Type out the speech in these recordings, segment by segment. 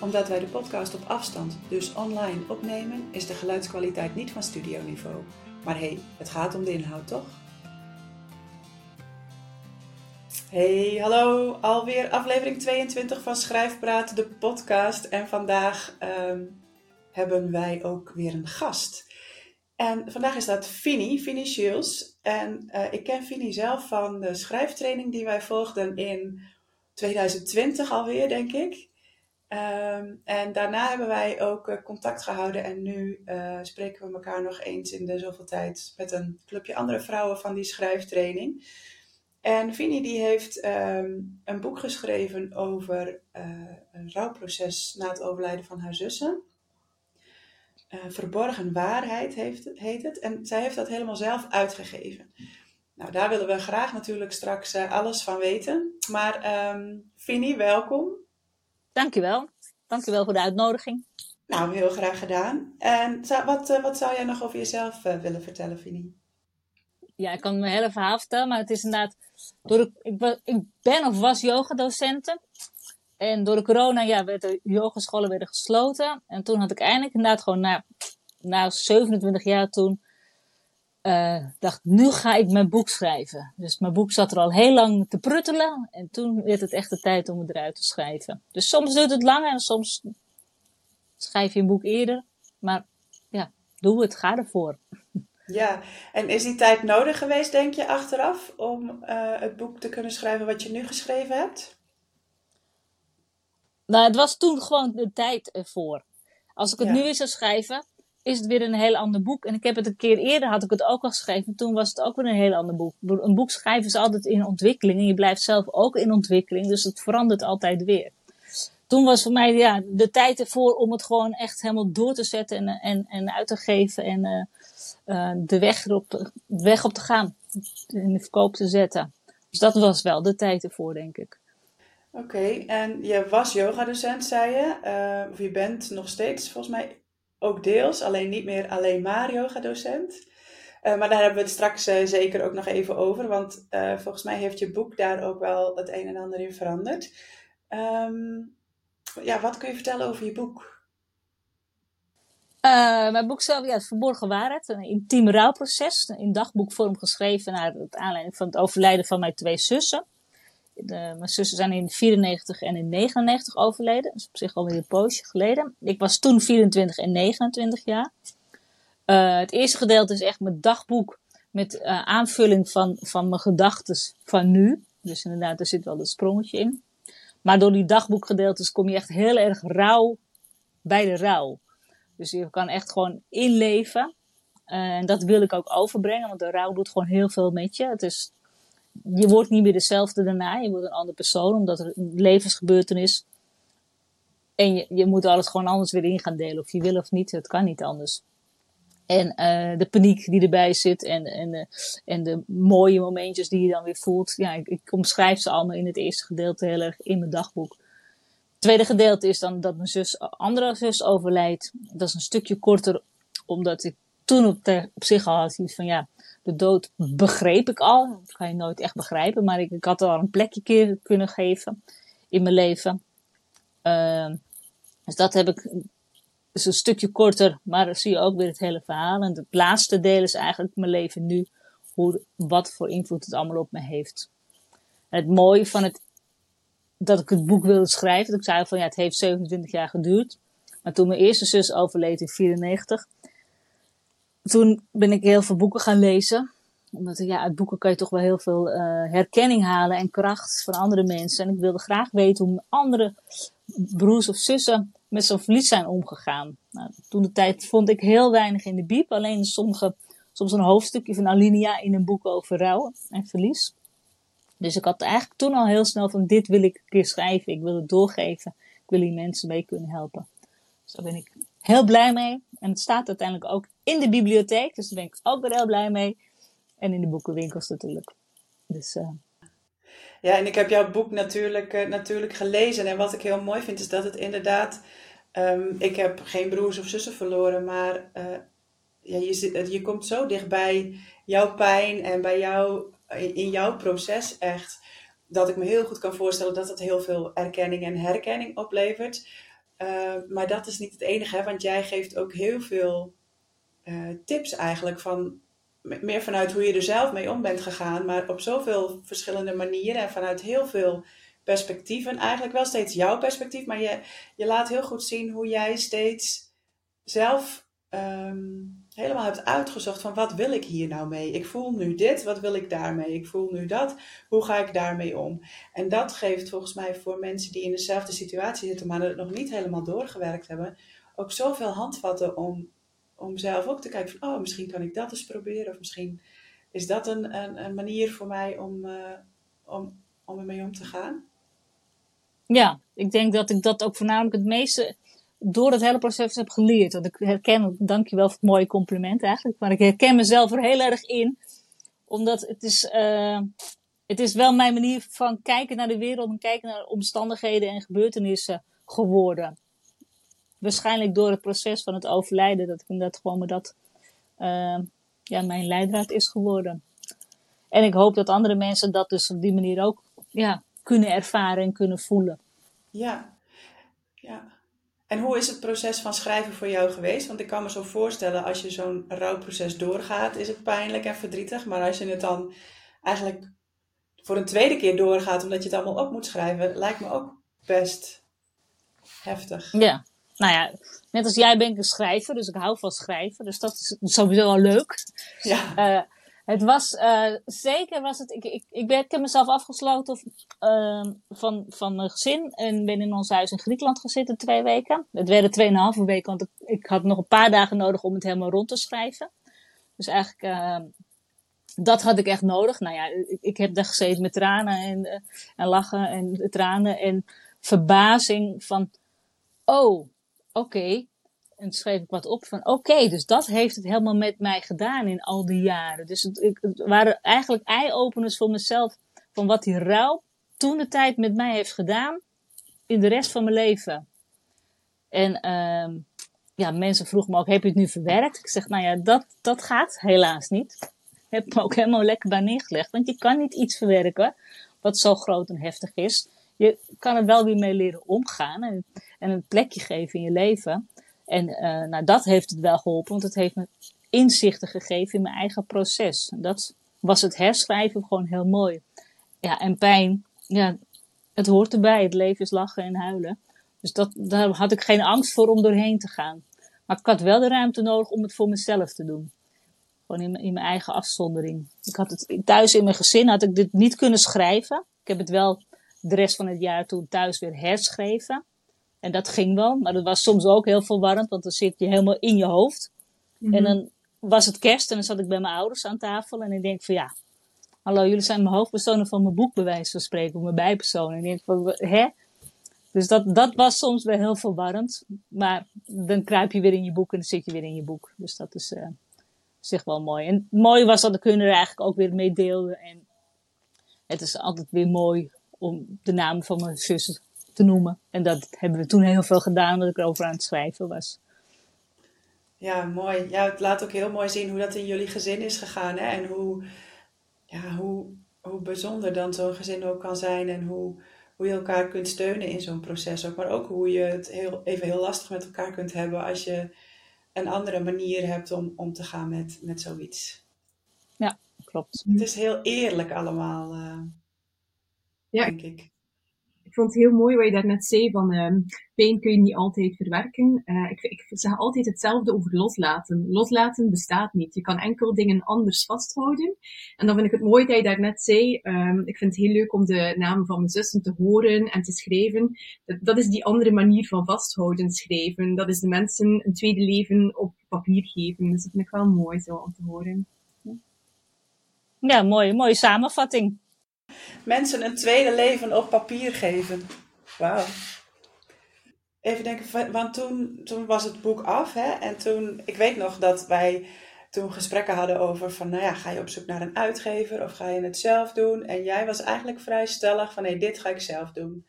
Omdat wij de podcast op afstand, dus online, opnemen, is de geluidskwaliteit niet van studioniveau. Maar hé, hey, het gaat om de inhoud, toch? Hey, hallo. Alweer aflevering 22 van Schrijfpraat, de podcast. En vandaag um, hebben wij ook weer een gast. En vandaag is dat Fini, Fini Shields. En uh, ik ken Fini zelf van de schrijftraining die wij volgden in 2020 alweer, denk ik. Um, en daarna hebben wij ook uh, contact gehouden en nu uh, spreken we elkaar nog eens in de zoveel tijd met een clubje andere vrouwen van die schrijftraining. En Vini die heeft um, een boek geschreven over uh, een rouwproces na het overlijden van haar zussen. Verborgen waarheid heet het. En zij heeft dat helemaal zelf uitgegeven. Nou, daar willen we graag natuurlijk straks alles van weten. Maar um, Vini, welkom. Dankjewel. Dankjewel voor de uitnodiging. Nou, heel graag gedaan. En wat, wat zou jij nog over jezelf uh, willen vertellen, Vini? Ja, ik kan mijn hele verhaal vertellen, maar het is inderdaad... Door de, ik, ik ben of was yogadocenten. En door de corona ja, werden de yogascholen werden gesloten. En toen had ik eindelijk inderdaad gewoon na, na 27 jaar toen uh, dacht, nu ga ik mijn boek schrijven. Dus mijn boek zat er al heel lang te pruttelen. En toen werd het echt de tijd om het eruit te schrijven. Dus soms duurt het langer en soms schrijf je een boek eerder. Maar ja, doe het, ga ervoor. Ja, en is die tijd nodig geweest, denk je, achteraf, om uh, het boek te kunnen schrijven wat je nu geschreven hebt? Nou, het was toen gewoon de tijd ervoor. Als ik het ja. nu weer zou schrijven, is het weer een heel ander boek. En ik heb het een keer eerder, had ik het ook al geschreven. Toen was het ook weer een heel ander boek. Een boek schrijven is altijd in ontwikkeling. En je blijft zelf ook in ontwikkeling. Dus het verandert altijd weer. Toen was voor mij ja, de tijd ervoor om het gewoon echt helemaal door te zetten en, en, en uit te geven. En uh, uh, de, weg erop, de weg op te gaan. In de verkoop te zetten. Dus dat was wel de tijd ervoor, denk ik. Oké, en je was yogadocent, zei je. Uh, of je bent nog steeds volgens mij ook deels, alleen niet meer alleen maar yoga-docent. Uh, maar daar hebben we het straks uh, zeker ook nog even over, want uh, volgens mij heeft je boek daar ook wel het een en ander in veranderd. Um, ja, wat kun je vertellen over je boek? mijn boek zelf, ja, Verborgen Waarheid, een intiem rouwproces, in dagboekvorm geschreven naar het aanleiding van het overlijden van mijn twee zussen. Mijn zussen zijn in 94 en in 99 overleden. Dat is op zich alweer een poosje geleden. Ik was toen 24 en 29 jaar. Uh, het eerste gedeelte is echt mijn dagboek met uh, aanvulling van, van mijn gedachten van nu. Dus inderdaad, er zit wel een sprongetje in. Maar door die dagboekgedeeltes kom je echt heel erg rauw bij de rouw. Dus je kan echt gewoon inleven. En dat wil ik ook overbrengen, want de rouw doet gewoon heel veel met je. Het is je wordt niet meer dezelfde daarna. Je wordt een andere persoon, omdat er een levensgebeurtenis. En je, je moet alles gewoon anders weer in gaan delen. Of je wil of niet, het kan niet anders. En uh, de paniek die erbij zit en, en, de, en de mooie momentjes die je dan weer voelt. Ja, ik, ik omschrijf ze allemaal in het eerste gedeelte heel erg in mijn dagboek. Het tweede gedeelte is dan dat mijn zus, andere zus overlijdt. Dat is een stukje korter, omdat ik toen op, zich al had van ja, de dood begreep ik al. Dat kan je nooit echt begrijpen. Maar ik, ik had al een plekje kunnen geven in mijn leven. Uh, dus dat heb ik. een stukje korter, maar dan zie je ook weer het hele verhaal. En het laatste deel is eigenlijk mijn leven nu. Hoe, wat voor invloed het allemaal op me heeft. Het mooie van het. Dat ik het boek wilde schrijven. Dat ik zei van ja, het heeft 27 jaar geduurd. Maar toen mijn eerste zus overleed in 94 toen ben ik heel veel boeken gaan lezen. Omdat ja, uit boeken kan je toch wel heel veel uh, herkenning halen en kracht van andere mensen. En ik wilde graag weten hoe andere broers of zussen met zo'n verlies zijn omgegaan. Nou, toen de tijd vond ik heel weinig in de biep. Alleen sommige, soms een hoofdstukje van Alinea in een boek over rouw en verlies. Dus ik had eigenlijk toen al heel snel van dit wil ik een keer schrijven. Ik wil het doorgeven. Ik wil die mensen mee kunnen helpen. Dus daar ben ik heel blij mee. En het staat uiteindelijk ook in de bibliotheek, dus daar ben ik ook weer heel blij mee. En in de boekenwinkels natuurlijk. Dus, uh... Ja, en ik heb jouw boek natuurlijk, uh, natuurlijk gelezen. En wat ik heel mooi vind, is dat het inderdaad. Um, ik heb geen broers of zussen verloren, maar uh, ja, je, je komt zo dichtbij jouw pijn en bij jou, in jouw proces echt. Dat ik me heel goed kan voorstellen dat het heel veel erkenning en herkenning oplevert. Maar dat is niet het enige, hè, want jij geeft ook heel veel uh, tips eigenlijk van meer vanuit hoe je er zelf mee om bent gegaan, maar op zoveel verschillende manieren en vanuit heel veel perspectieven. Eigenlijk wel steeds jouw perspectief, maar je, je laat heel goed zien hoe jij steeds zelf um, helemaal hebt uitgezocht van wat wil ik hier nou mee? Ik voel nu dit, wat wil ik daarmee? Ik voel nu dat, hoe ga ik daarmee om? En dat geeft volgens mij voor mensen die in dezelfde situatie zitten, maar het nog niet helemaal doorgewerkt hebben, ook zoveel handvatten om, om zelf ook te kijken van, oh, misschien kan ik dat eens proberen, of misschien is dat een, een, een manier voor mij om, uh, om, om ermee om te gaan. Ja, ik denk dat ik dat ook voornamelijk het meeste door het hele proces heb geleerd. Want ik herken, dankjewel voor het mooie compliment eigenlijk, maar ik herken mezelf er heel erg in. Omdat het is, uh, het is wel mijn manier van kijken naar de wereld en kijken naar omstandigheden en gebeurtenissen geworden. Waarschijnlijk door het proces van het overlijden, dat ik dat gewoon maar dat uh, ja, mijn leidraad is geworden. En ik hoop dat andere mensen dat dus op die manier ook ja, kunnen ervaren en kunnen voelen. Ja, ja. En hoe is het proces van schrijven voor jou geweest? Want ik kan me zo voorstellen, als je zo'n rouwproces doorgaat, is het pijnlijk en verdrietig. Maar als je het dan eigenlijk voor een tweede keer doorgaat, omdat je het allemaal op moet schrijven, lijkt me ook best heftig. Ja, nou ja, net als jij ben ik een schrijver, dus ik hou van schrijven. Dus dat is sowieso wel leuk. Ja. Uh, het was uh, zeker was het. Ik, ik, ik, ben, ik heb mezelf afgesloten of, uh, van, van mijn gezin en ben in ons huis in Griekenland gezeten twee weken. Het werden tweeënhalve weken, want ik, ik, had nog een paar dagen nodig om het helemaal rond te schrijven. Dus eigenlijk, uh, dat had ik echt nodig. Nou ja, ik, ik heb daar gezeten met tranen en, uh, en lachen en tranen en verbazing van, oh, oké. En schreef ik wat op van oké, dus dat heeft het helemaal met mij gedaan in al die jaren. Dus het, ik, waren eigenlijk eye-openers voor mezelf van wat die rouw toen de tijd met mij heeft gedaan in de rest van mijn leven. En uh, ja, mensen vroegen me ook, heb je het nu verwerkt? Ik zeg, nou ja, dat, dat gaat helaas niet. Ik heb me ook helemaal lekker bij neergelegd, want je kan niet iets verwerken wat zo groot en heftig is. Je kan er wel weer mee leren omgaan en, en een plekje geven in je leven. En uh, nou, dat heeft het wel geholpen, want het heeft me inzichten gegeven in mijn eigen proces. Dat was het herschrijven gewoon heel mooi. Ja, en pijn, ja, het hoort erbij. Het leven is lachen en huilen. Dus dat, daar had ik geen angst voor om doorheen te gaan. Maar ik had wel de ruimte nodig om het voor mezelf te doen. Gewoon in, in mijn eigen afzondering. Ik had het thuis in mijn gezin had ik dit niet kunnen schrijven. Ik heb het wel de rest van het jaar toen thuis weer herschreven. En dat ging wel, maar dat was soms ook heel verwarrend, want dan zit je helemaal in je hoofd. En mhm. dan was het kerst en dan zat ik bij mijn ouders aan tafel en ik denk van ja, hallo, jullie zijn mijn hoofdpersonen van mijn boek, bij wijze van spreken, of mijn bijpersonen. En ik denk van, hè? Dus dat, dat was soms wel heel verwarrend, maar dan kruip je weer in je boek en dan zit je weer in je boek. Dus dat is uh, zich wel mooi. En het mooie was dat de er eigenlijk ook weer mee deelde en het is altijd weer mooi om de naam van mijn zus te noemen. En dat hebben we toen heel veel gedaan, dat ik erover aan het schrijven was. Ja, mooi. Ja, het laat ook heel mooi zien hoe dat in jullie gezin is gegaan. Hè? En hoe, ja, hoe, hoe bijzonder dan zo'n gezin ook kan zijn. En hoe, hoe je elkaar kunt steunen in zo'n proces ook. Maar ook hoe je het heel, even heel lastig met elkaar kunt hebben als je een andere manier hebt om om te gaan met, met zoiets. Ja, klopt. Het is heel eerlijk allemaal, uh, ja. denk ik ik vond het heel mooi wat je daarnet zei van uh, pijn kun je niet altijd verwerken. Uh, ik, ik zeg altijd hetzelfde over loslaten. Loslaten bestaat niet. Je kan enkel dingen anders vasthouden. En dan vind ik het mooi dat je daarnet zei. Um, ik vind het heel leuk om de namen van mijn zussen te horen en te schrijven. Dat, dat is die andere manier van vasthouden, schrijven. Dat is de mensen een tweede leven op papier geven. Dus dat vind ik wel mooi zo om te horen. Ja, mooi, mooie samenvatting mensen een tweede leven op papier geven. Wauw. even denken, want toen, toen was het boek af. Hè? En toen, ik weet nog dat wij toen gesprekken hadden over van, nou ja, ga je op zoek naar een uitgever of ga je het zelf doen? En jij was eigenlijk vrij stellig van, nee, dit ga ik zelf doen.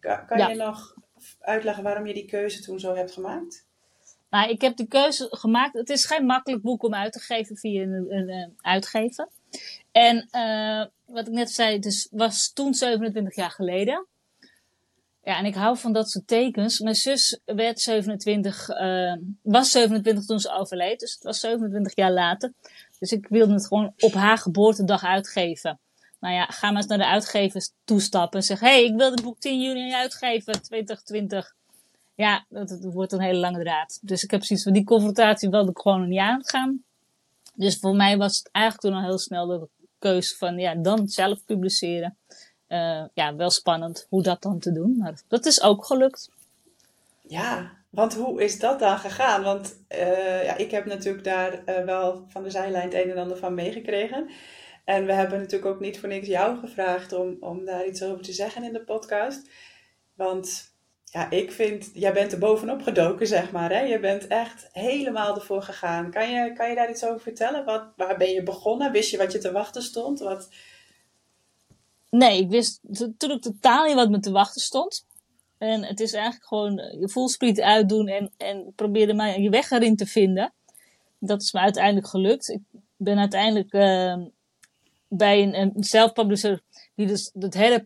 Kan, kan je nog uitleggen waarom je die keuze toen zo hebt gemaakt? Nou, ik heb de keuze gemaakt. Het is geen makkelijk boek om uit te geven via een, een, een uitgever. En uh, wat ik net zei, het was toen 27 jaar geleden. Ja, en ik hou van dat soort tekens. Mijn zus werd 27, uh, was 27 toen ze overleed. Dus het was 27 jaar later. Dus ik wilde het gewoon op haar geboortedag uitgeven. Nou ja, ga maar eens naar de uitgevers toestappen en zeg: Hé, hey, ik wil het boek 10 juni uitgeven, 2020. Ja, dat, dat, wordt een hele lange draad. Dus ik heb zoiets van die confrontatie wilde ik gewoon niet aangaan. Dus voor mij was het eigenlijk toen al heel snel de keuze van ja, dan zelf publiceren. Uh, ja, wel spannend hoe dat dan te doen. Maar dat is ook gelukt. Ja, want hoe is dat dan gegaan? Want uh, ja, ik heb natuurlijk daar uh, wel van de zijlijn het een en ander van meegekregen. En we hebben natuurlijk ook niet voor niks jou gevraagd om, om daar iets over te zeggen in de podcast. Want ja, ik vind, jij bent er bovenop gedoken, zeg maar. Hè? Je bent echt helemaal ervoor gegaan. Kan je, kan je daar iets over vertellen? Wat, waar ben je begonnen? Wist je wat je te wachten stond? Wat... Nee, ik wist ik totaal niet wat me te wachten stond. En het is eigenlijk gewoon je voelspriet uitdoen en, en proberen maar je weg erin te vinden. Dat is me uiteindelijk gelukt. Ik ben uiteindelijk uh, bij een, een die dus het hele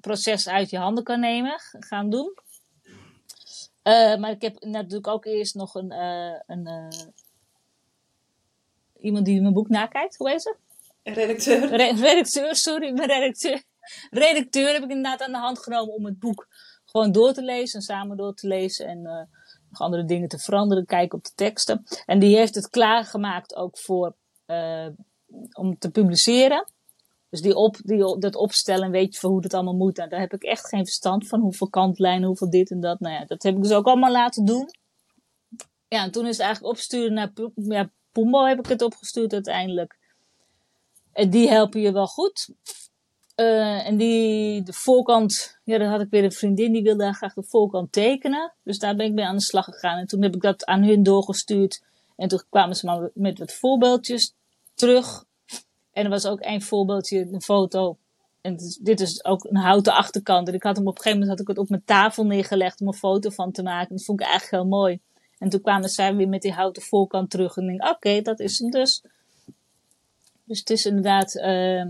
proces uit je handen kan nemen, gaan doen. Uh, maar ik heb natuurlijk ook eerst nog een, uh, een uh, iemand die mijn boek nakijkt. Hoe heet ze? Redacteur. Re redacteur, sorry, mijn redacteur. Redacteur heb ik inderdaad aan de hand genomen om het boek gewoon door te lezen en samen door te lezen en nog andere dingen te veranderen, kijken op de teksten. En die heeft het klaargemaakt ook voor om te publiceren. Dus die op, die, dat opstellen, weet je van hoe dat allemaal moet. Nou, daar heb ik echt geen verstand van. Hoeveel kantlijnen, hoeveel dit en dat. Nou ja, dat heb ik dus ook allemaal laten doen. Ja, en toen is het eigenlijk opsturen naar ja, Pumbo heb ik het opgestuurd uiteindelijk. En die helpen je wel goed. Uh, en die, de voorkant, ja, daar had ik weer een vriendin die wilde graag de voorkant tekenen. Dus daar ben ik mee aan de slag gegaan. En toen heb ik dat aan hun doorgestuurd. En toen kwamen ze maar met wat voorbeeldjes terug. En er was ook een voorbeeldje, een foto. En dit is ook een houten achterkant. En ik had hem op een gegeven moment had ik het op mijn tafel neergelegd om een foto van te maken. Dat vond ik eigenlijk heel mooi. En toen kwamen zij weer met die houten voorkant terug. En ik oké, dat is hem dus. Dus het is inderdaad... Uh,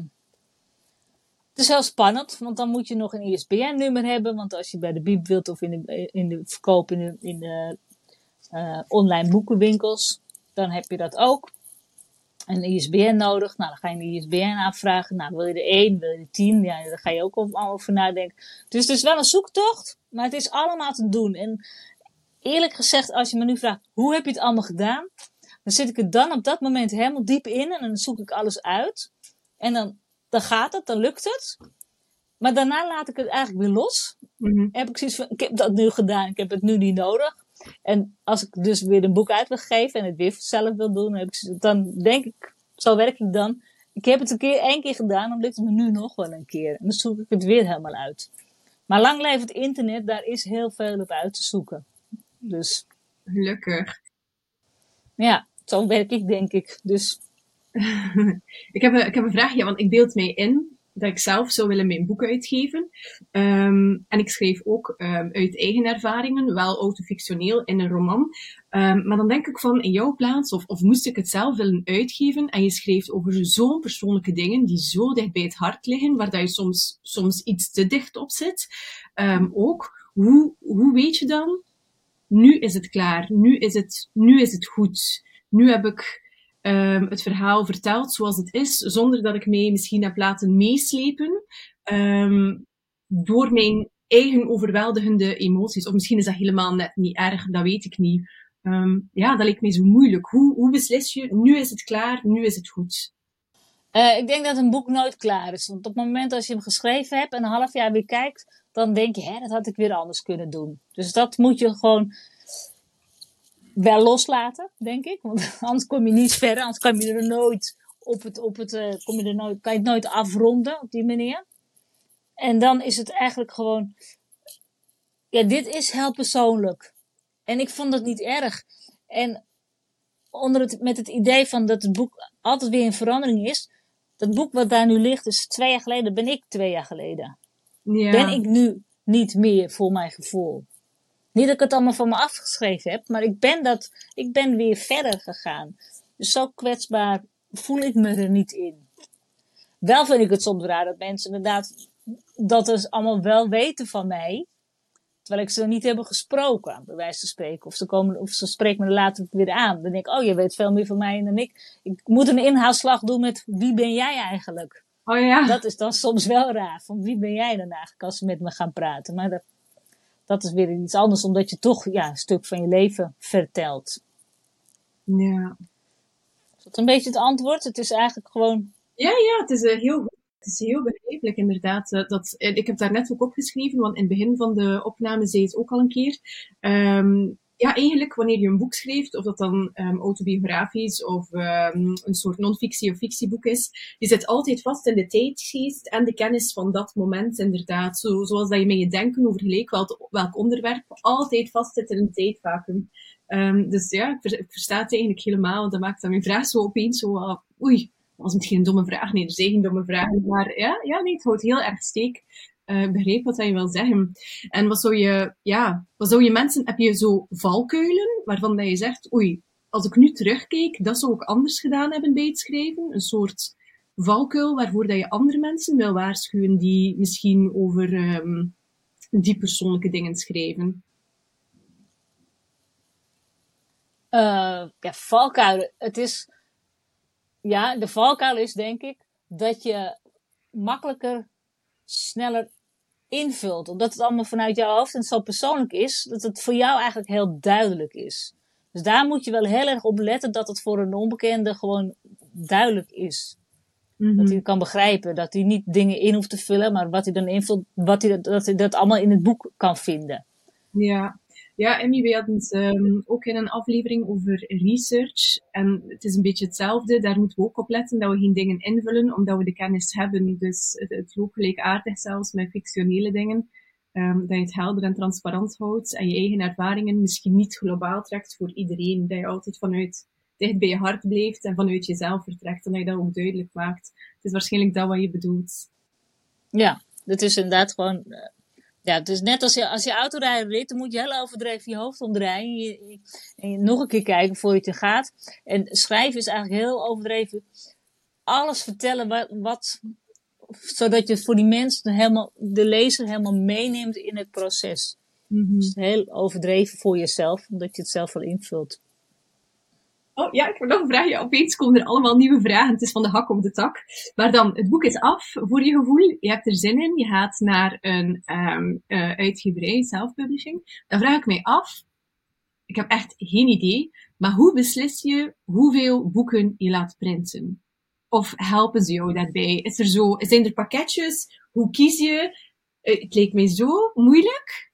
het is heel spannend, want dan moet je nog een ISBN-nummer hebben. Want als je bij de Bieb wilt of in de, in de verkoop in de, in de uh, online boekenwinkels, dan heb je dat ook een ISBN nodig. Nou, dan ga je een ISBN aanvragen. Nou, wil je er één, wil je er tien? Ja, daar ga je ook over nadenken. Dus het is wel een zoektocht, maar het is allemaal te doen. En eerlijk gezegd, als je me nu vraagt, hoe heb je het allemaal gedaan? Dan zit ik er dan op dat moment helemaal diep in en dan zoek ik alles uit. En dan, dan gaat het, dan lukt het. Maar daarna laat ik het eigenlijk weer los. Mm Heb ik zoiets van, ik heb dat nu gedaan, ik heb het nu niet nodig. En als ik dus weer een boek uit wil geven en het weer zelf wil doen, dan, heb ik, dan denk ik, zo werk ik dan. Ik heb het een keer, één keer gedaan, dan lukt het me nu nog wel een keer. En dan zoek ik het weer helemaal uit. Maar lang leeft het internet, daar is heel veel op uit te zoeken. Dus. Gelukkig. Ja, zo werk ik, denk ik. Dus. ik, heb een, ik heb een vraagje, want ik beeld mij in dat ik zelf zou willen mijn boek uitgeven. Um, en ik schreef ook um, uit eigen ervaringen, wel autofictioneel in een roman. Um, maar dan denk ik van, in jouw plaats, of, of moest ik het zelf willen uitgeven, en je schreef over zo'n persoonlijke dingen die zo dicht bij het hart liggen, waar dat je soms, soms iets te dicht op zit. ook, hoe, hoe weet je dan, nu is het klaar, nu is het, nu is het goed, nu heb ik um, het verhaal verteld zoals het is, zonder dat ik mij misschien heb laten meeslepen um, door mijn eigen overweldigende emoties. Of misschien is dat helemaal net niet erg, dat weet ik niet. Um, ja, dat lijkt mij zo moeilijk. Hoe, hoe beslis je, nu is het klaar, nu is het goed? Uh, ik denk dat een boek nooit klaar is. Want op het moment als je hem geschreven hebt en een half jaar weer kijkt, dan denk je, hè, dat had ik weer anders kunnen doen. Dus dat moet je gewoon wel loslaten, denk ik. Want anders kom je niet verder, anders kan je er nooit op het, op het, uh, kom je er nooit, kan je het nooit afronden op die manier. En dan is het eigenlijk gewoon, ja, dit is heel persoonlijk. En ik vond dat niet erg. En onder het, met het idee van dat het boek altijd weer in verandering is. Dat boek wat daar nu ligt, is twee jaar geleden, ben ik twee jaar geleden. Ja. Ben ik nu niet meer voor mijn gevoel. Niet dat ik het allemaal van me afgeschreven heb, maar ik ben, dat, ik ben weer verder gegaan. Dus zo kwetsbaar voel ik me er niet in. Wel vind ik het soms raar dat mensen inderdaad dat dus allemaal wel weten van mij. Terwijl ik ze niet hebben gesproken, bij wijze van spreken. Of ze, komen, of ze spreken me later weer aan. Dan denk ik, oh, je weet veel meer van mij dan ik. Ik moet een inhaalslag doen met wie ben jij eigenlijk? Oh ja. Dat is dan soms wel raar. Van wie ben jij dan eigenlijk als ze met me gaan praten? Maar dat, dat is weer iets anders, omdat je toch ja, een stuk van je leven vertelt. Ja. Is dat een beetje het antwoord? Het is eigenlijk gewoon. Ja, ja, het is uh, heel goed. Het is heel begrijpelijk inderdaad. Uh, dat, uh, ik heb daar net ook opgeschreven, want in het begin van de opname zei het ook al een keer. Um, ja, eigenlijk wanneer je een boek schrijft, of dat dan um, autobiografisch of um, een soort non-fictie of fictieboek is, je zit altijd vast in de tijdgeest en de kennis van dat moment inderdaad. Zo, zoals dat je met je denken over gelijk welk, welk onderwerp altijd vast zit in een tijdvacuum. Um, dus ja, ik, ik, versta het eigenlijk helemaal, dat maakt dan mijn vraag zo opeens zo, uh, oei, dat was misschien een domme vraag. Nee, er zijn geen domme vragen, maar ja, ja nee, het houdt heel erg steek. Uh, begreep wat je wil zeggen. En wat zou je, ja, wat zou je mensen, heb je zo valkuilen waarvan dat je zegt, oei, als ik nu terugkijk, dat zou ik anders gedaan hebben bij het schrijven? Een soort valkuil waarvoor dat je andere mensen wil waarschuwen die misschien over um, die persoonlijke dingen schrijven? Uh, ja, valkuilen. Het is, ja, de valkuil is denk ik dat je makkelijker sneller invult. Omdat het allemaal vanuit jouw hoofd en zo persoonlijk is, dat het voor jou eigenlijk heel duidelijk is. Dus daar moet je wel heel erg op letten dat het voor een onbekende gewoon duidelijk is. Mm-hmm. Dat hij kan begrijpen, dat hij niet dingen in hoeft te vullen, maar wat hij dan invult, wat hij, dat hij dat allemaal in het boek kan vinden. Ja, ja, Emmy, we hadden het um, ook in een aflevering over research. En het is een beetje hetzelfde. Daar moeten we ook op letten dat we geen dingen invullen, omdat we de kennis hebben. Dus het, het loopt gelijkaardig zelfs met fictionele dingen. Um, dat je het helder en transparant houdt en je eigen ervaringen misschien niet globaal trekt voor iedereen. Dat je altijd vanuit dicht bij je hart blijft en vanuit jezelf vertrekt. En dat je dat ook duidelijk maakt. Het is waarschijnlijk dat wat je bedoelt. Ja, het is inderdaad gewoon ja, het is net als je, als je autorijden weet, dan moet je heel overdreven je hoofd omdraaien. En je, en je nog een keer kijken voordat je gaat. En schrijven is eigenlijk heel overdreven. Alles vertellen wat, wat zodat je voor die mensen helemaal, de lezer helemaal meeneemt in het proces. Mm-hmm. Dus heel overdreven voor jezelf, omdat je het zelf wel invult. Oh ja, ik heb nog. Ja, opeens komen er allemaal nieuwe vragen. Het is van de hak op de tak. Maar dan, het boek is af voor je gevoel. Je hebt er zin in. Je gaat naar een um, uh, uitgeverij, self-publishing. Dan vraag ik mij af. Ik heb echt geen idee. Maar hoe beslis je hoeveel boeken je laat printen? Of helpen ze jou daarbij? Is er zo, zijn er pakketjes? Hoe kies je? Uh, het leek mij zo moeilijk.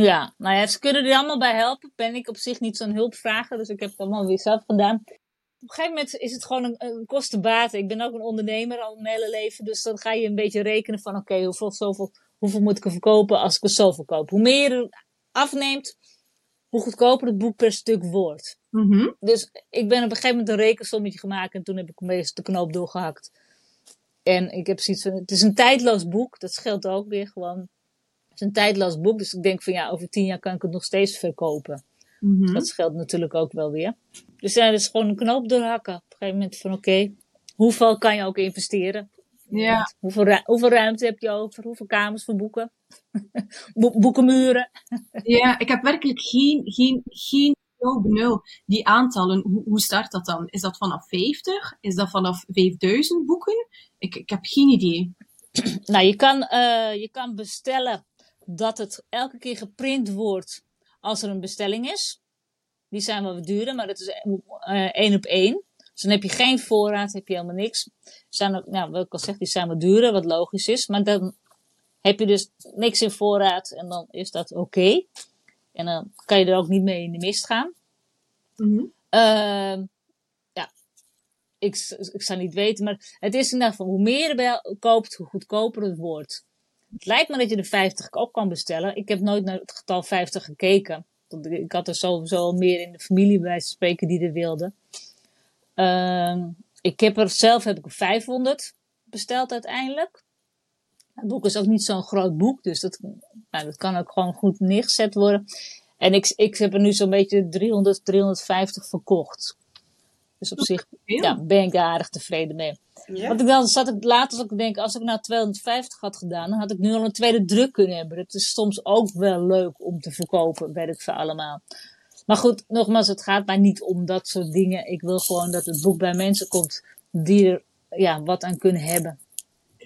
Ja, nou ja, ze kunnen er allemaal bij helpen. Ben ik op zich niet zo'n hulpvrager, dus ik heb het allemaal weer zelf gedaan. Op een gegeven moment is het gewoon een, een kostenbaat. Ik ben ook een ondernemer al mijn hele leven, dus dan ga je een beetje rekenen van oké, okay, hoeveel, zoveel, hoeveel moet ik er verkopen als ik er zoveel koop. Hoe meer je er afneemt, hoe goedkoper het boek per stuk wordt. Mm-hmm. Dus ik ben op een gegeven moment een rekensommetje gemaakt en toen heb ik meestal de knoop doorgehakt. En ik heb zoiets van, het is een tijdloos boek, dat scheelt ook weer gewoon. Is een tijdloos boek, dus ik denk van ja, over tien jaar kan ik het nog steeds verkopen. Dus dat scheelt natuurlijk ook wel weer. Dus ja, dus gewoon een knoop doorhakken. Op een gegeven moment van oké, okay, hoeveel kan je ook investeren? Ja. Hoeveel, ru hoeveel ruimte heb je over? Hoeveel kamers voor boeken? Bo boekenmuren? ja, ik heb werkelijk geen, geen, geen benul. Die aantallen, hoe, hoe start dat dan? Is dat vanaf 50? Is dat vanaf 5000 boeken? Ik, ik heb geen idee. nou, je kan, uh, je kan bestellen dat het elke keer geprint wordt als er een bestelling is. Die zijn wel duurder, maar dat is uh, één op één. Dus dan heb je geen voorraad, heb je helemaal niks. Zijn ook, nou, wat ik al zeg, die zijn wat duurder, wat logisch is. Maar dan heb je dus niks in voorraad en dan is dat oké. Okay. En dan kan je er ook niet mee in de mist gaan. Uh, ja, ik, ik zou niet weten, maar het is in ieder geval, hoe meer je koopt, hoe goedkoper het wordt. Het lijkt me dat je de 50 ook kan bestellen. Ik heb nooit naar het getal 50 gekeken. Ik had er sowieso al meer in de familie bij spreken die er wilden. Uh, ik heb er zelf heb ik 500 besteld uiteindelijk. Het boek is ook niet zo'n groot boek, dus dat, nou, dat kan ook gewoon goed neergezet worden. En ik, ik heb er nu zo'n beetje 300, 350 verkocht. Dus op zich ja, ben ik daar aardig tevreden mee. Ja. Want ik dan zat ik later ook te denken, als ik nou 250 had gedaan, dan had ik nu al een tweede druk kunnen hebben. Het is soms ook wel leuk om te verkopen, weet ik voor allemaal. Maar goed, nogmaals, het gaat mij niet om dat soort dingen. Ik wil gewoon dat het boek bij mensen komt die er ja, wat aan kunnen hebben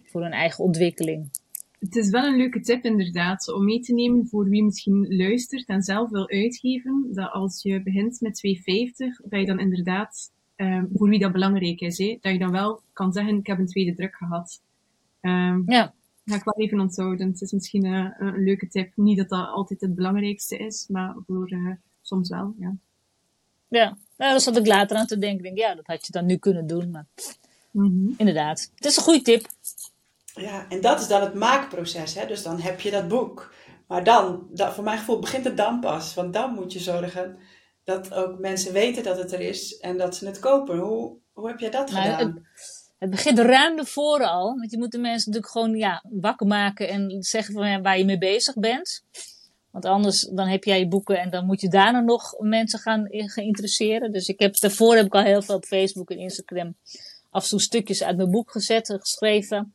voor hun eigen ontwikkeling. Het is wel een leuke tip inderdaad, om mee te nemen voor wie misschien luistert en zelf wil uitgeven, dat als je begint met 2,50, dat je dan inderdaad, um, voor wie dat belangrijk is, hè, dat je dan wel kan zeggen, ik heb een tweede druk gehad. Um, ja. Ga ik wel even onthouden. Het is misschien uh, een leuke tip. Niet dat dat altijd het belangrijkste is, maar voor uh, soms wel, ja. Ja, nou, daar zat ik later aan te denken. denk, ja, dat had je dan nu kunnen doen, maar mm -hmm. inderdaad. Het is een goede tip. Ja, en dat is dan het maakproces. Hè? Dus dan heb je dat boek. Maar dan, dat, voor mijn gevoel, begint het dan pas. Want dan moet je zorgen dat ook mensen weten dat het er is en dat ze het kopen. Hoe, hoe heb jij dat nou, gedaan? Het, het, begint ruim ervoor al. Want je moet de mensen natuurlijk gewoon ja, wakker maken en zeggen van, ja, waar je mee bezig bent. Want anders dan heb jij je boeken en dan moet je daarna nog mensen gaan, interesseren. Dus ik heb, daarvoor heb ik al heel veel op Facebook en Instagram af en toe stukjes uit mijn boek gezet en geschreven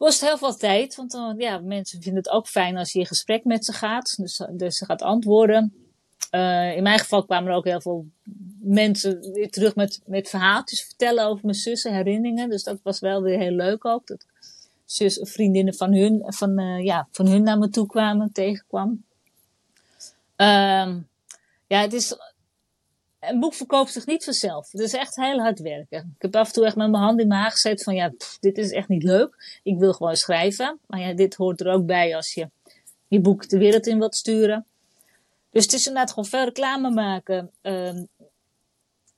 kost heel veel tijd, want dan, ja, mensen vinden het ook fijn als je in gesprek met ze gaat. Dus, dus ze gaat antwoorden. Uh, in mijn geval kwamen er ook heel veel mensen weer terug met, met verhaaltjes vertellen over mijn zussen, herinneringen. Dus dat was wel weer heel leuk ook. Dat zus, vriendinnen van hun, van, uh, ja, van hun naar me toe kwamen, tegenkwam. Uh, ja, het is een boek verkoopt zich niet vanzelf. Het is echt heel hard werken. Ik heb af en toe echt met mijn hand in mijn haar gezet van ja, dit is echt niet leuk. Ik wil gewoon schrijven. Maar ja, dit hoort er ook bij als je je boek de wereld in wilt sturen. Dus het is inderdaad gewoon veel reclame maken. Uh,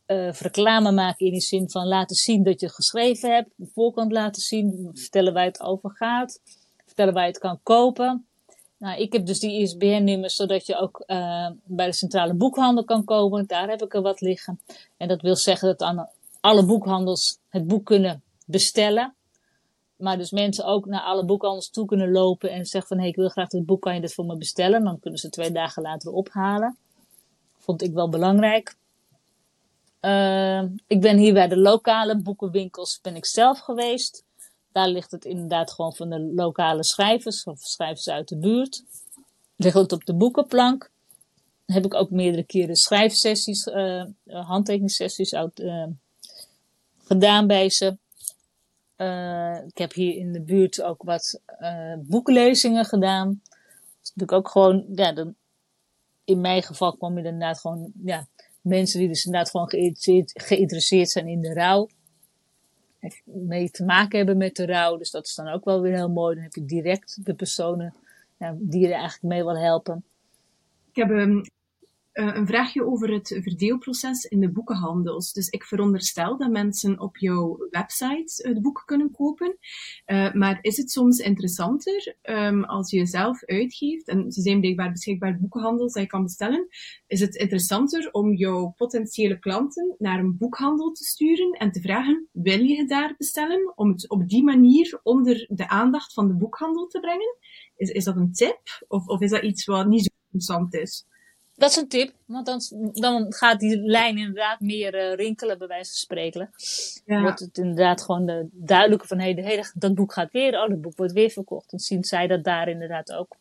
uh, reclame maken in de zin van laten zien dat je geschreven hebt. De voorkant laten zien. Vertellen waar het over gaat. Vertellen waar je het kan kopen. Nou, ik heb dus die ISBN-nummers, zodat je ook uh, bij de centrale boekhandel kan komen. Daar heb ik er wat liggen. En dat wil zeggen dat alle boekhandels het boek kunnen bestellen. Maar dus mensen ook naar alle boekhandels toe kunnen lopen en zeggen van, hé, ik wil graag dit boek, kan je dit voor me bestellen? Dan kunnen ze twee dagen later ophalen. Vond ik wel belangrijk. Uh, ik ben hier bij de lokale boekenwinkels ben ik zelf geweest. Daar ligt het inderdaad gewoon van de lokale schrijvers of schrijvers uit de buurt. Ligt het op de boekenplank. Heb ik ook meerdere keren schrijfsessies, uh, handtekeningssessies uit, uh, gedaan bij ze. Uh, ik heb hier in de buurt ook wat boekenlezingen gedaan. Dat is natuurlijk ook gewoon, ja, dan, in mijn geval kwam je inderdaad gewoon, ja, mensen die dus inderdaad gewoon geïnteresseerd, zijn in de rouw mee te maken hebben met de rouw. Dus dat is dan ook wel weer heel mooi. Dan heb je direct de personen ja, die er eigenlijk mee wil helpen. Ik heb uh, een vraagje over het verdeelproces in de boekenhandels. Dus ik veronderstel dat mensen op jouw website het boek kunnen kopen. Uh, maar is het soms interessanter um, als je zelf uitgeeft, en ze zijn blijkbaar beschikbaar boekenhandels dat je kan bestellen, is het interessanter om jouw potentiële klanten naar een boekhandel te sturen en te vragen, wil je het daar bestellen? Om het op die manier onder de aandacht van de boekhandel te brengen? Is, is dat een tip? Of, of is dat iets wat niet zo interessant is? Dat is een tip, want dan, dan gaat die lijn inderdaad meer uh, rinkelen, bij wijze van spreken. Ja. Wordt het inderdaad gewoon de duidelijke van, hé, hey, dat boek gaat weer, oh, dat boek wordt weer verkocht. Dan zien zij dat daar inderdaad ook.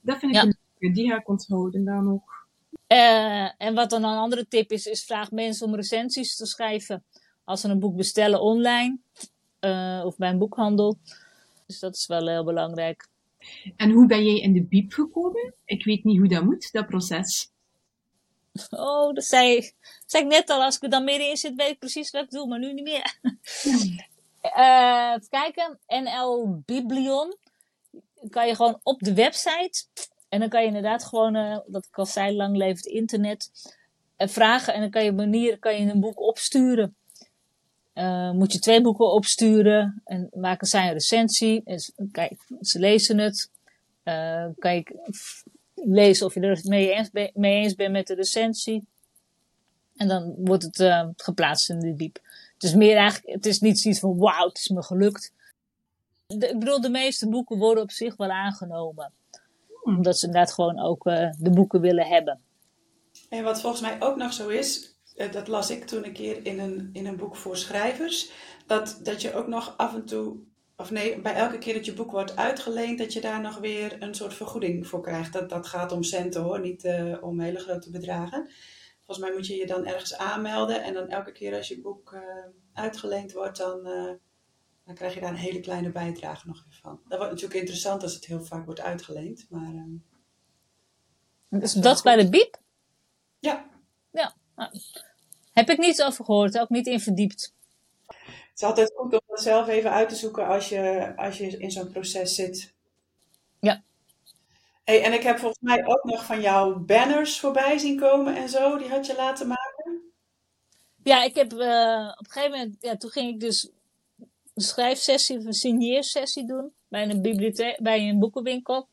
Dat vind ik ja. een die ga ik onthouden dan ook. Uh, en wat dan een andere tip is, is vraag mensen om recensies te schrijven. Als ze een boek bestellen online, uh, of bij een boekhandel. Dus dat is wel heel belangrijk. En hoe ben jij in de biep gekomen? Ik weet niet hoe dat moet, dat proces. Oh, dat zei, ik net al. Als ik er dan middenin zit, weet ik precies wat ik doe, maar nu niet meer. uh, even kijken. NL Biblion. Kan je gewoon op de website. En dan kan je inderdaad gewoon, uh, dat ik al zei, lang leeft internet. Uh, vragen. En dan kan je manier, kan je een boek opsturen. Uh, moet je twee boeken opsturen en maken zij een recensie. En, kijk, ze lezen het. Uh, kijk, lezen of je er mee eens, mee eens bent met de recensie. En dan wordt het uh, geplaatst in de diep. Het is meer eigenlijk, het is niet zoiets van wauw, het is me gelukt. Ik bedoel, de meeste boeken worden op zich wel aangenomen. Omdat ze inderdaad gewoon ook de boeken willen hebben. En wat volgens mij ook nog zo is, dat las ik toen een keer in een, in een boek voor schrijvers, dat, dat je ook nog af en toe, of nee, bij elke keer dat je boek wordt uitgeleend, dat je daar nog weer een soort vergoeding voor krijgt. Dat, dat gaat om centen hoor, niet uh, om hele grote bedragen. Volgens mij moet je je dan ergens aanmelden en dan elke keer als je boek uh, uitgeleend wordt, dan, uh, dan krijg je daar een hele kleine bijdrage nog weer van. Dat wordt natuurlijk interessant als het heel vaak wordt uitgeleend. Maar, dus dat is bij de biep? Ja. Ja. Nou, heb ik niets over gehoord, ook niet in verdiept. Het is altijd goed om dat zelf even uit te zoeken als je, als je in zo'n proces zit. Ja. Hey, en ik heb volgens mij ook nog van jou banners voorbij zien komen en zo. Die had je laten maken. Ja, ik heb uh, op een gegeven moment, ja, toen ging ik dus een schrijfsessie of een signeersessie doen bij een bibliotheek, bij een boekenwinkel.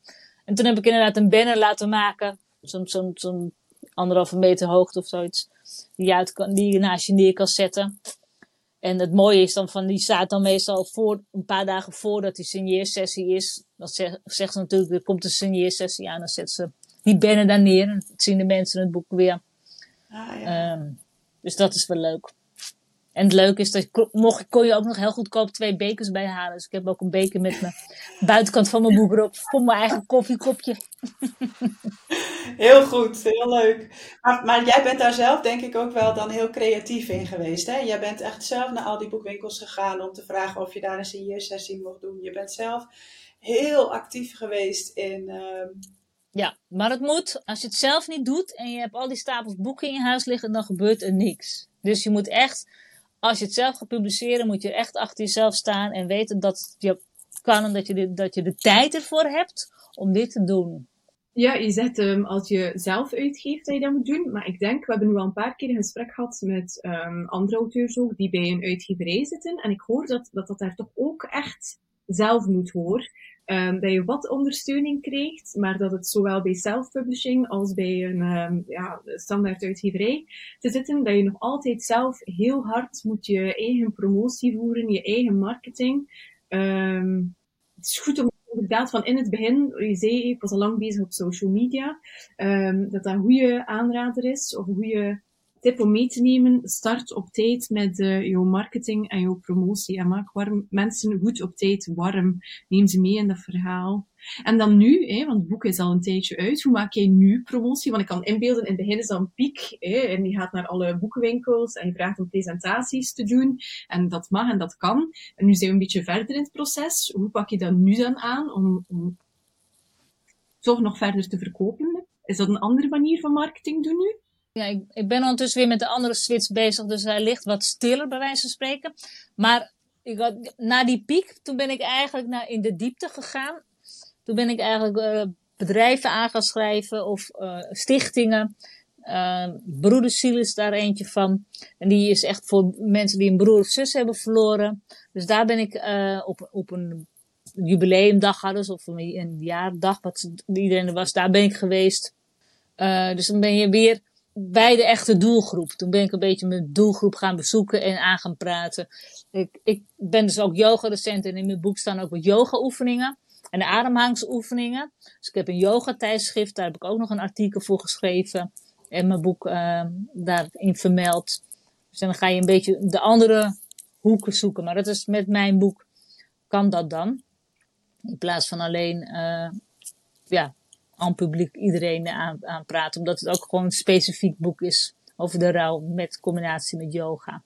En toen heb ik inderdaad een banner laten maken, zo'n zo, zo anderhalve meter hoogte of zoiets, die je, uit kan, die je naast je neer kan zetten. En het mooie is dan van, die staat dan meestal voor, een paar dagen voordat die signeersessie is. Dan zegt, zegt ze natuurlijk, er komt een signeersessie aan. Dan zetten ze die banner daar neer. En zien de mensen het boek weer. Ah, ja. um, dus dat is wel leuk. En het leuke is dat je, mocht, kon je ook nog heel goedkoop twee bekers bij halen. Dus ik heb ook een beker met mijn buitenkant van mijn boek erop. Voor mijn eigen koffiekopje. Heel goed, heel leuk. Maar, maar, jij bent daar zelf denk ik ook wel dan heel creatief in geweest. Hè? Jij bent echt zelf naar al die boekwinkels gegaan om te vragen of je daar een signeersessie mocht doen. Je bent zelf heel actief geweest in... Uh... Ja, maar het moet. Als je het zelf niet doet en je hebt al die stapels boeken in je huis liggen, dan gebeurt er niks. Dus je moet echt, als je het zelf gaat publiceren, moet je echt achter jezelf staan en weten dat je kan en dat je de, dat je de tijd ervoor hebt om dit te doen. Ja, je zegt um, als je zelf uitgeeft dat je dat moet doen. Maar ik denk, we hebben nu al een paar keer een gesprek gehad met um, andere auteurs ook, die bij een uitgeverij zitten. En ik hoor dat dat, dat daar toch ook echt zelf moet hoor. Um, dat je wat ondersteuning krijgt, maar dat het zowel bij self-publishing als bij een um, ja, standaard uitgeverij te zitten, dat je nog altijd zelf heel hard moet je eigen promotie voeren, je eigen marketing. Um, het is goed om inderdaad van in het begin, je zei, ik was al lang bezig op social media, dat dat een goede aanrader is, of een goede tip om mee te nemen. Start op tijd met uh, jouw marketing en jouw promotie. En maak warm, mensen goed op tijd warm. Neem ze mee in dat verhaal. En dan nu, hè, want het boek is al een tijdje uit. Hoe maak jij nu promotie? Want ik kan inbeelden, in het begin is dat een piek. Hè, en je gaat naar alle boekenwinkels en je vraagt om presentaties te doen. En dat mag en dat kan. En nu zijn we een beetje verder in het proces. Hoe pak je dat nu dan aan om, om toch nog verder te verkopen? Is dat een andere manier van marketing doen nu? Ja, ik, ben ondertussen weer met de andere switch bezig, dus hij ligt wat stiller bij wijze van spreken. Maar ik had, na die piek, toen ben ik eigenlijk naar, in de diepte gegaan. Toen ben ik eigenlijk uh, bedrijven aan gaan schrijven of uh, stichtingen. Uh, is daar eentje van. En die is echt voor mensen die een broer of zus hebben verloren. Dus daar ben ik op, op een jubileumdag hadden, of een, een jaardag, wat iedereen er was, daar ben ik geweest. dus dan ben je weer bij de echte doelgroep. Toen ben ik een beetje mijn doelgroep gaan bezoeken en aan gaan praten. Ik, ik ben dus ook yoga-docent en in mijn boek staan ook wat yoga-oefeningen. En de ademhalingsoefeningen. Dus ik heb een yoga-tijdschrift, daar heb ik ook nog een artikel voor geschreven. En mijn boek uh, daarin vermeld. Dus dan ga je een beetje de andere hoeken zoeken. Maar dat is met mijn boek, kan dat dan. In plaats van alleen, uh, ja, aan publiek iedereen aan, aan praten. Omdat het ook gewoon een specifiek boek is over de rouw met combinatie met yoga.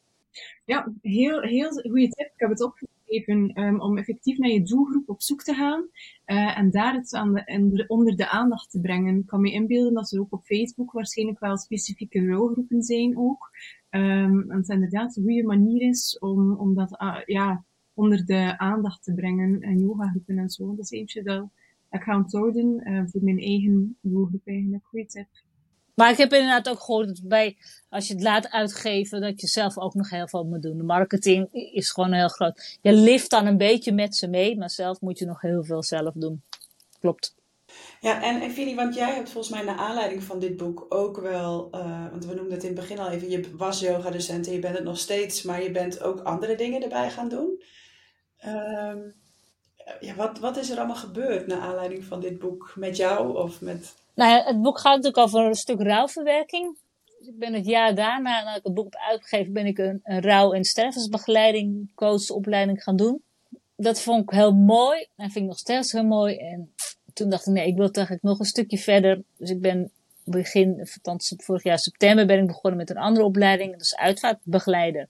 Ja, heel, heel goede tip. Ik heb het opgegeven um, om effectief naar je doelgroep op zoek te gaan uh, en daar het aan de, onder de aandacht te brengen. Ik kan me inbeelden dat er ook op Facebook waarschijnlijk wel specifieke rouwgroepen zijn ook. Um, en het inderdaad een goede manier is om, om dat uh, ja, onder de aandacht te brengen en yogagroepen en zo. Dat is eentje dat ik ga onthouden uh, voor mijn eigen doelgroep eigenlijk. Goeie tip. Maar ik heb inderdaad ook gehoord dat bij, als je het laat uitgeven, dat je zelf ook nog heel veel moet doen. De marketing is gewoon heel groot. Je lift dan een beetje met ze mee, maar zelf moet je nog heel veel zelf doen. Klopt. Ja, en, en Fili, want jij hebt volgens mij naar aanleiding van dit boek ook wel, uh, want we noemden het in het begin al even, je was yoga-docent en je bent het nog steeds, maar je bent ook andere dingen erbij gaan doen. Um, ja, wat, wat is er allemaal gebeurd naar aanleiding van dit boek met jou of met... Nou ja, het boek gaat natuurlijk over een stuk rouwverwerking. Dus ik ben het jaar daarna, nadat ik het boek heb uitgegeven, ben ik een, een rouw- en stervensbegeleiding, coachopleiding gaan doen. Dat vond ik heel mooi en vind ik nog steeds heel mooi. En toen dacht ik, nee, ik wil toch eigenlijk nog een stukje verder. Dus ik ben begin, vorig jaar september, ben ik begonnen met een andere opleiding. Dat is uitvaartbegeleider.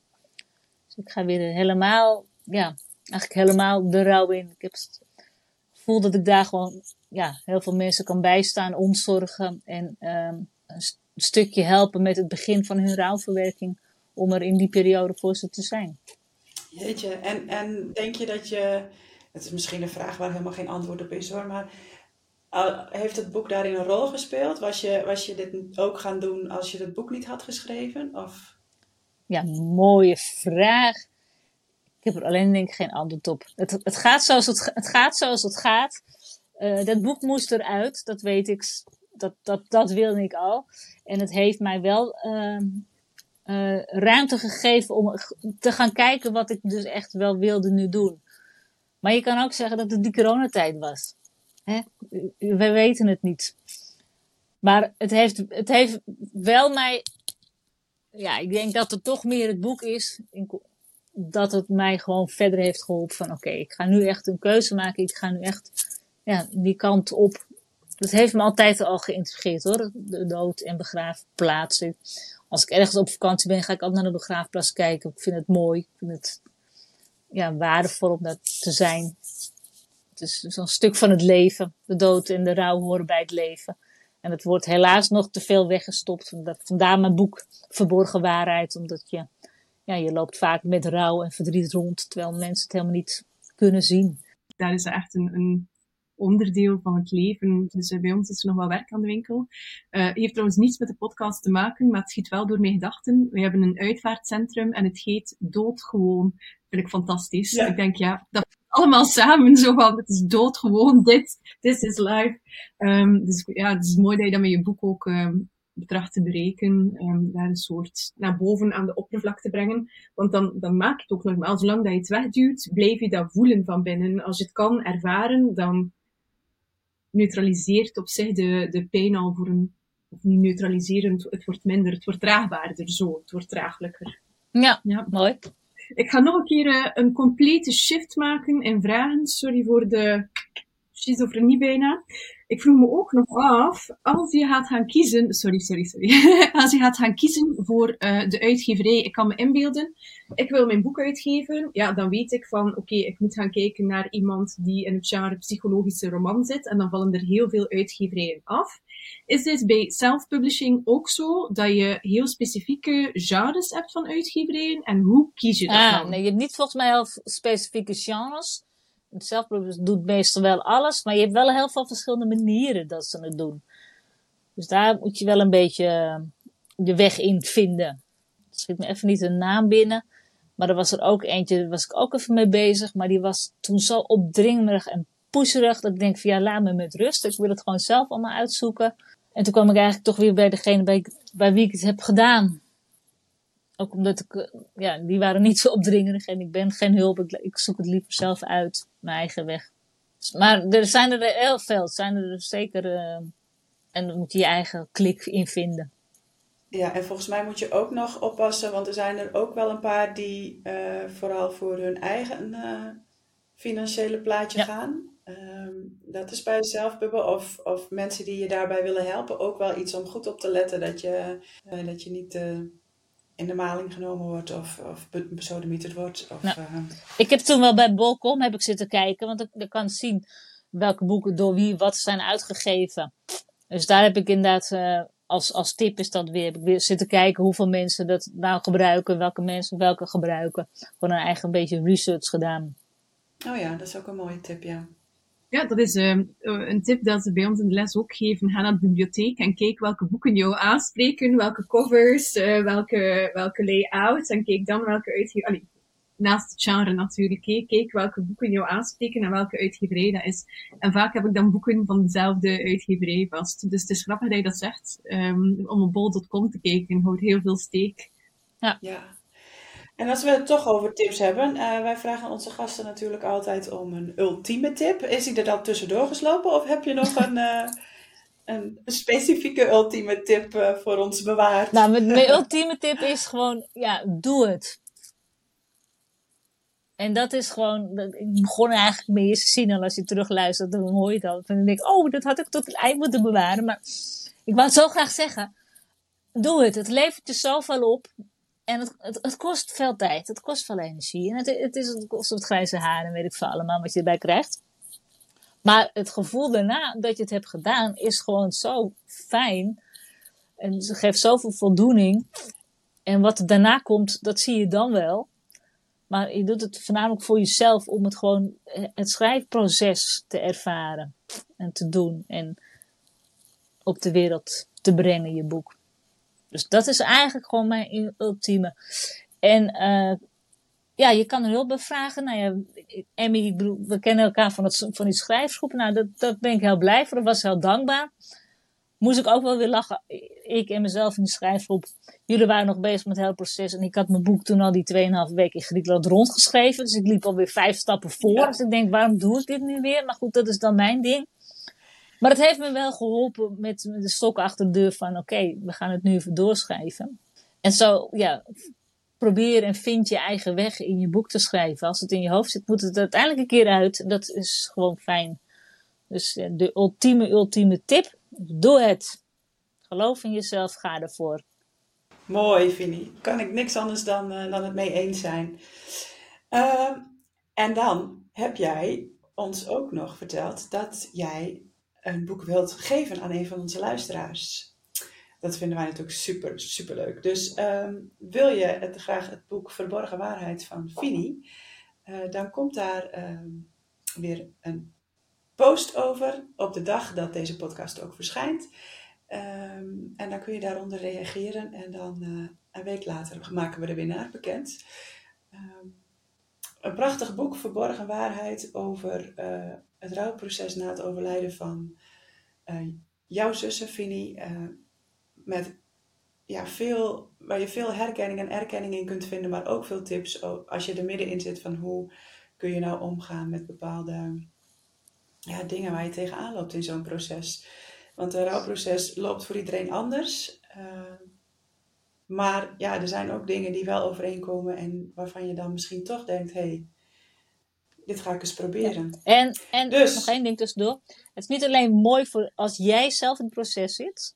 Dus ik ga weer helemaal, ja, eigenlijk helemaal de rouw in. Ik heb het gevoel dat ik daar gewoon, ja, heel veel mensen kan bijstaan, ontzorgen en um, een stukje helpen met het begin van hun rouwverwerking. Om er in die periode voor ze te zijn. Jeetje, en, en denk je dat je, het is misschien een vraag waar helemaal geen antwoord op is hoor, maar heeft het boek daarin een rol gespeeld? Was je, was je dit ook gaan doen als je het boek niet had geschreven? Of? Ja, mooie vraag. Heb er alleen denk ik geen antwoord op. Het, het, gaat, zoals het, het gaat zoals het gaat. Uh, dat boek moest eruit, dat weet ik. Dat, dat, dat wilde ik al. En het heeft mij wel uh, uh, ruimte gegeven om te gaan kijken wat ik dus echt wel wilde nu doen. Maar je kan ook zeggen dat het die coronatijd was. Hè? We weten het niet. Maar het heeft, het heeft wel mij. Ja, ik denk dat het toch meer het boek is. Dat het mij gewoon verder heeft geholpen. Van oké, ik ga nu echt een keuze maken. Ik ga nu echt ja, die kant op. Dat heeft me altijd al geïntegreerd hoor. De dood en begraafplaatsen. Als ik ergens op vakantie ben, ga ik altijd naar de begraafplaats kijken. Ik vind het mooi. Ik vind het ja, waardevol om daar te zijn. Het is zo'n stuk van het leven. De dood en de rouw horen bij het leven. En het wordt helaas nog te veel weggestopt. Vandaar mijn boek Verborgen Waarheid. Omdat je, ja, je loopt vaak met rouw en verdriet rond. Terwijl mensen het helemaal niet kunnen zien. Daar is echt een, een onderdeel van het leven. Dus uh, bij ons is er nog wel werk aan de winkel. Uh, heeft trouwens niets met de podcast te maken, maar het schiet wel door mijn gedachten. We hebben een uitvaartcentrum en het heet Doodgewoon. Vind ik fantastisch. Ja. Ik denk, ja, dat allemaal samen zo van, het is doodgewoon, dit, this is life. Um, dus ja, het is mooi dat je dat met je boek ook um, betracht te berekenen, um, daar een soort naar boven aan de oppervlakte te brengen. Want dan, dan maak je het ook normaal. Zolang dat je het wegduwt, blijf je dat voelen van binnen. Als je het kan ervaren, dan neutraliseert op zich de, de pijn al voor een, of niet neutraliserend, het wordt minder, het wordt draagbaarder zo, het wordt draaglijker. Ja, ja. mooi. Ik ga nog een keer uh, een complete shift maken in vragen. Sorry voor de schizofrenie bijna. Ik vroeg me ook nog af, als je gaat gaan kiezen, sorry, sorry, sorry. als je gaat gaan kiezen voor uh, de uitgeverij, ik kan me inbeelden, ik wil mijn boek uitgeven, ja, dan weet ik van, oké, okay, ik moet gaan kijken naar iemand die in het genre psychologische roman zit, en dan vallen er heel veel uitgeverijen af. Is dit bij self-publishing ook zo, dat je heel specifieke genres hebt van uitgeverijen, en hoe kies je dat ah, dan? Nee, je hebt niet volgens mij heel specifieke genres. Zelfproductie doet meestal wel alles, maar je hebt wel heel veel verschillende manieren dat ze het doen. Dus daar moet je wel een beetje eh, de weg in vinden. Er schiet me even niet een naam binnen. Maar er was er ook eentje, daar was ik ook even mee bezig. Maar die was toen zo opdringerig en pusherig. Dat ik denk van ja, laat me met rust. Ik wil het gewoon zelf allemaal uitzoeken. En toen kwam ik eigenlijk toch weer bij degene bij wie ik het heb gedaan. Ook omdat ik, eh, ja, die waren niet zo opdringerig en ik ben geen hulp. Ik, ik zoek het liever zelf uit, mijn eigen weg. Maar er zijn er heel veel, zijn er zeker, uh, en dan moet je je eigen klik in vinden. Ja, en volgens mij moet je ook nog oppassen, want er zijn er ook wel een paar die uh, vooral voor hun eigen uh, financiële plaatje ja. gaan. Um, dat is bij zelfbubben of, of mensen die je daarbij willen helpen ook wel iets om goed op te letten dat je, uh, dat je niet in de maling genomen wordt of, of besodemieterd wordt. Of, nou, uh... Ik heb toen wel bij Bolcom heb ik zitten kijken, want ik, ik kan zien welke boeken door wie wat zijn uitgegeven. Dus daar heb ik inderdaad, uh, als, als tip is dat weer, heb ik weer zitten kijken hoeveel mensen dat nou gebruiken, welke mensen welke gebruiken. Gewoon een eigen beetje research gedaan. Oh ja, dat is ook een mooie tip, ja. Ja, dat is uh, een tip dat ze bij ons in de les ook geven. Ga naar de bibliotheek en kijk welke boeken jou aanspreken, welke covers, uh, welke, welke layouts. En kijk dan welke uitgeverij, naast het genre natuurlijk, kijk welke boeken jou aanspreken en welke uitgeverij dat is. En vaak heb ik dan boeken van dezelfde uitgeverij vast. Dus het is grappig dat je dat zegt. Um, om op bol.com te kijken, houdt heel veel steek. Ja. ja. En als we het toch over tips hebben, uh, wij vragen onze gasten natuurlijk altijd om een ultieme tip. Is die er dan tussendoor geslopen of heb je nog een, uh, een specifieke ultieme tip uh, voor ons bewaard? Nou, mijn, mijn ultieme tip is gewoon, ja, doe het. En dat is gewoon, ik begon eigenlijk mee te zien al als je terugluistert, dan hoor je dat. En dan denk ik, oh, dat had ik tot het eind moeten bewaren. Maar ik wou het zo graag zeggen. Doe het. Het levert je zoveel op. En het, het, kost veel tijd, het kost veel energie. En het, het, is, het kost wat grijze haren, weet ik veel allemaal wat je erbij krijgt. Maar het gevoel daarna dat je het hebt gedaan is gewoon zo fijn. En het geeft zoveel voldoening. En wat er daarna komt, dat zie je dan wel. Maar je doet het voornamelijk voor jezelf om het gewoon, eh, het schrijfproces te ervaren en te doen. En op de wereld te brengen, je boek. Dus dat is eigenlijk gewoon mijn ultieme. En uh, ja, je kan er hulp bij vragen. Nou ja, Emmy, we kennen elkaar van, het, van die schrijfsgroepen. Nou, dat, dat ben ik heel blij voor. Dat was heel dankbaar. Moest ik ook wel weer lachen. Ik en mezelf in de schrijfgroep. Jullie waren nog bezig met het hele proces. En ik had mijn boek toen al die 2,5 weken in Griekenland rondgeschreven. Dus ik liep alweer vijf stappen voor. Dus ik denk, waarom doe ik dit nu weer? Maar goed, dat is dan mijn ding. Maar het heeft me wel geholpen met, de stok achter de deur van oké, we gaan het nu even doorschrijven. En zo, ja, probeer en vind je eigen weg in je boek te schrijven. Als het in je hoofd zit, moet het uiteindelijk een keer uit. Dat is gewoon fijn. Dus de ultieme, ultieme tip, doe het. Geloof in jezelf, ga ervoor. Mooi, Vinnie. Kan ik niks anders dan, uh, dan het mee eens zijn. Uh, en dan heb jij ons ook nog verteld dat jij een boek wilt geven aan een van onze luisteraars. Dat vinden wij natuurlijk super, super leuk. Dus um, wil je het, graag het boek Verborgen Waarheid van Fini, uh, dan komt daar um, weer een post over op de dag dat deze podcast ook verschijnt. Um, en dan kun je daaronder reageren en dan uh, een week later maken we de winnaar bekend. een prachtig boek, Verborgen Waarheid, over uh, het rouwproces na het overlijden van uh, jouw zussen, Fini, uh, met ja, veel, waar je veel herkenning en erkenning in kunt vinden, maar ook veel tips als je er middenin zit van hoe kun je nou omgaan met bepaalde ja, dingen waar je tegenaan loopt in zo'n proces. Want een rouwproces loopt voor iedereen anders. Uh, maar ja, er zijn ook dingen die wel overeenkomen en waarvan je dan misschien toch denkt, hé, hey, dit ga ik eens proberen. En, en dus. nog één ding tussendoor. Het is niet alleen mooi voor als jij zelf in het proces zit,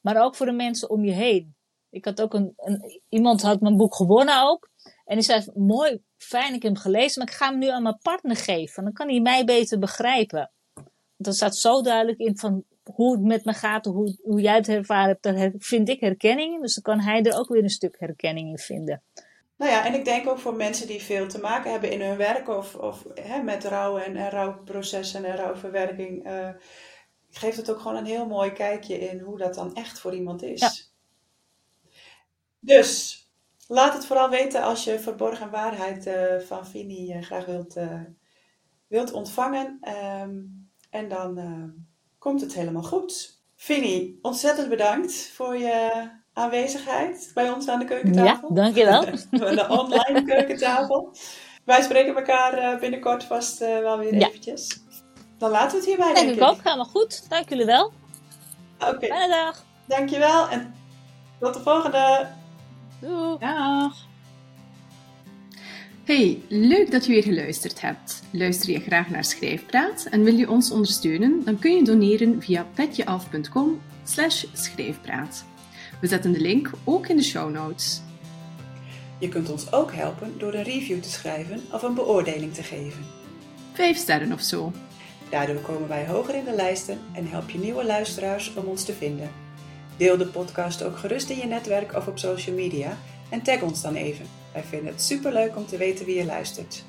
maar ook voor de mensen om je heen. Ik had ook een, een iemand had mijn boek gewonnen ook. En die zei, mooi, fijn, ik heb hem gelezen, maar ik ga hem nu aan mijn partner geven. Dan kan hij mij beter begrijpen. Want er staat zo duidelijk in van hoe het met me gaat, hoe, hoe jij het ervaren hebt, daar vind ik herkenning in. Dus dan kan hij er ook weer een stuk herkenning in vinden. Nou ja, en ik denk ook voor mensen die veel te maken hebben in hun werk of, of hè, met rouw en, en rouwprocessen en rouwverwerking, uh, geeft het ook gewoon een heel mooi kijkje in hoe dat dan echt voor iemand is. Ja. Dus laat het vooral weten als je verborgen waarheid uh, van Fini uh, graag wilt, wilt ontvangen. Um, en dan komt het helemaal goed. Fini, ontzettend bedankt voor je aanwezigheid bij ons aan de keukentafel. Ja, dankjewel. de online keukentafel. Wij spreken elkaar eh, binnenkort vast uh, wel weer ja. eventjes. Dan laten we het hierbij, denk, denk ik. ook. Helemaal goed. Dank jullie wel. Oké. Okay. Fijne dag. Dankjewel en tot de volgende. Doei. Dag. Hey, leuk dat je weer geluisterd hebt. Luister je graag naar Schrijfpraat en wil je ons ondersteunen? Dan kun je doneren via petjeaf.com schrijfpraat. We zetten de link ook in de show notes. Je kunt ons ook helpen door een review te schrijven of een beoordeling te geven. Vijf sterren of zo. Daardoor komen wij hoger in de lijsten en help je nieuwe luisteraars om ons te vinden. Deel de podcast ook gerust in je netwerk of op social media en tag ons dan even. Wij vinden het superleuk om te weten wie je luistert.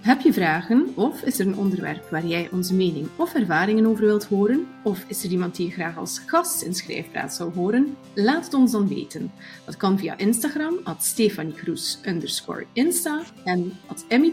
Heb je vragen of is er een onderwerp waar jij onze mening of ervaringen over wilt horen? Of is er iemand die je graag als gast in Schrijfpraat zou horen? Laat het ons dan weten. Dat kan via Instagram, at Stefanie Insta en at Emmy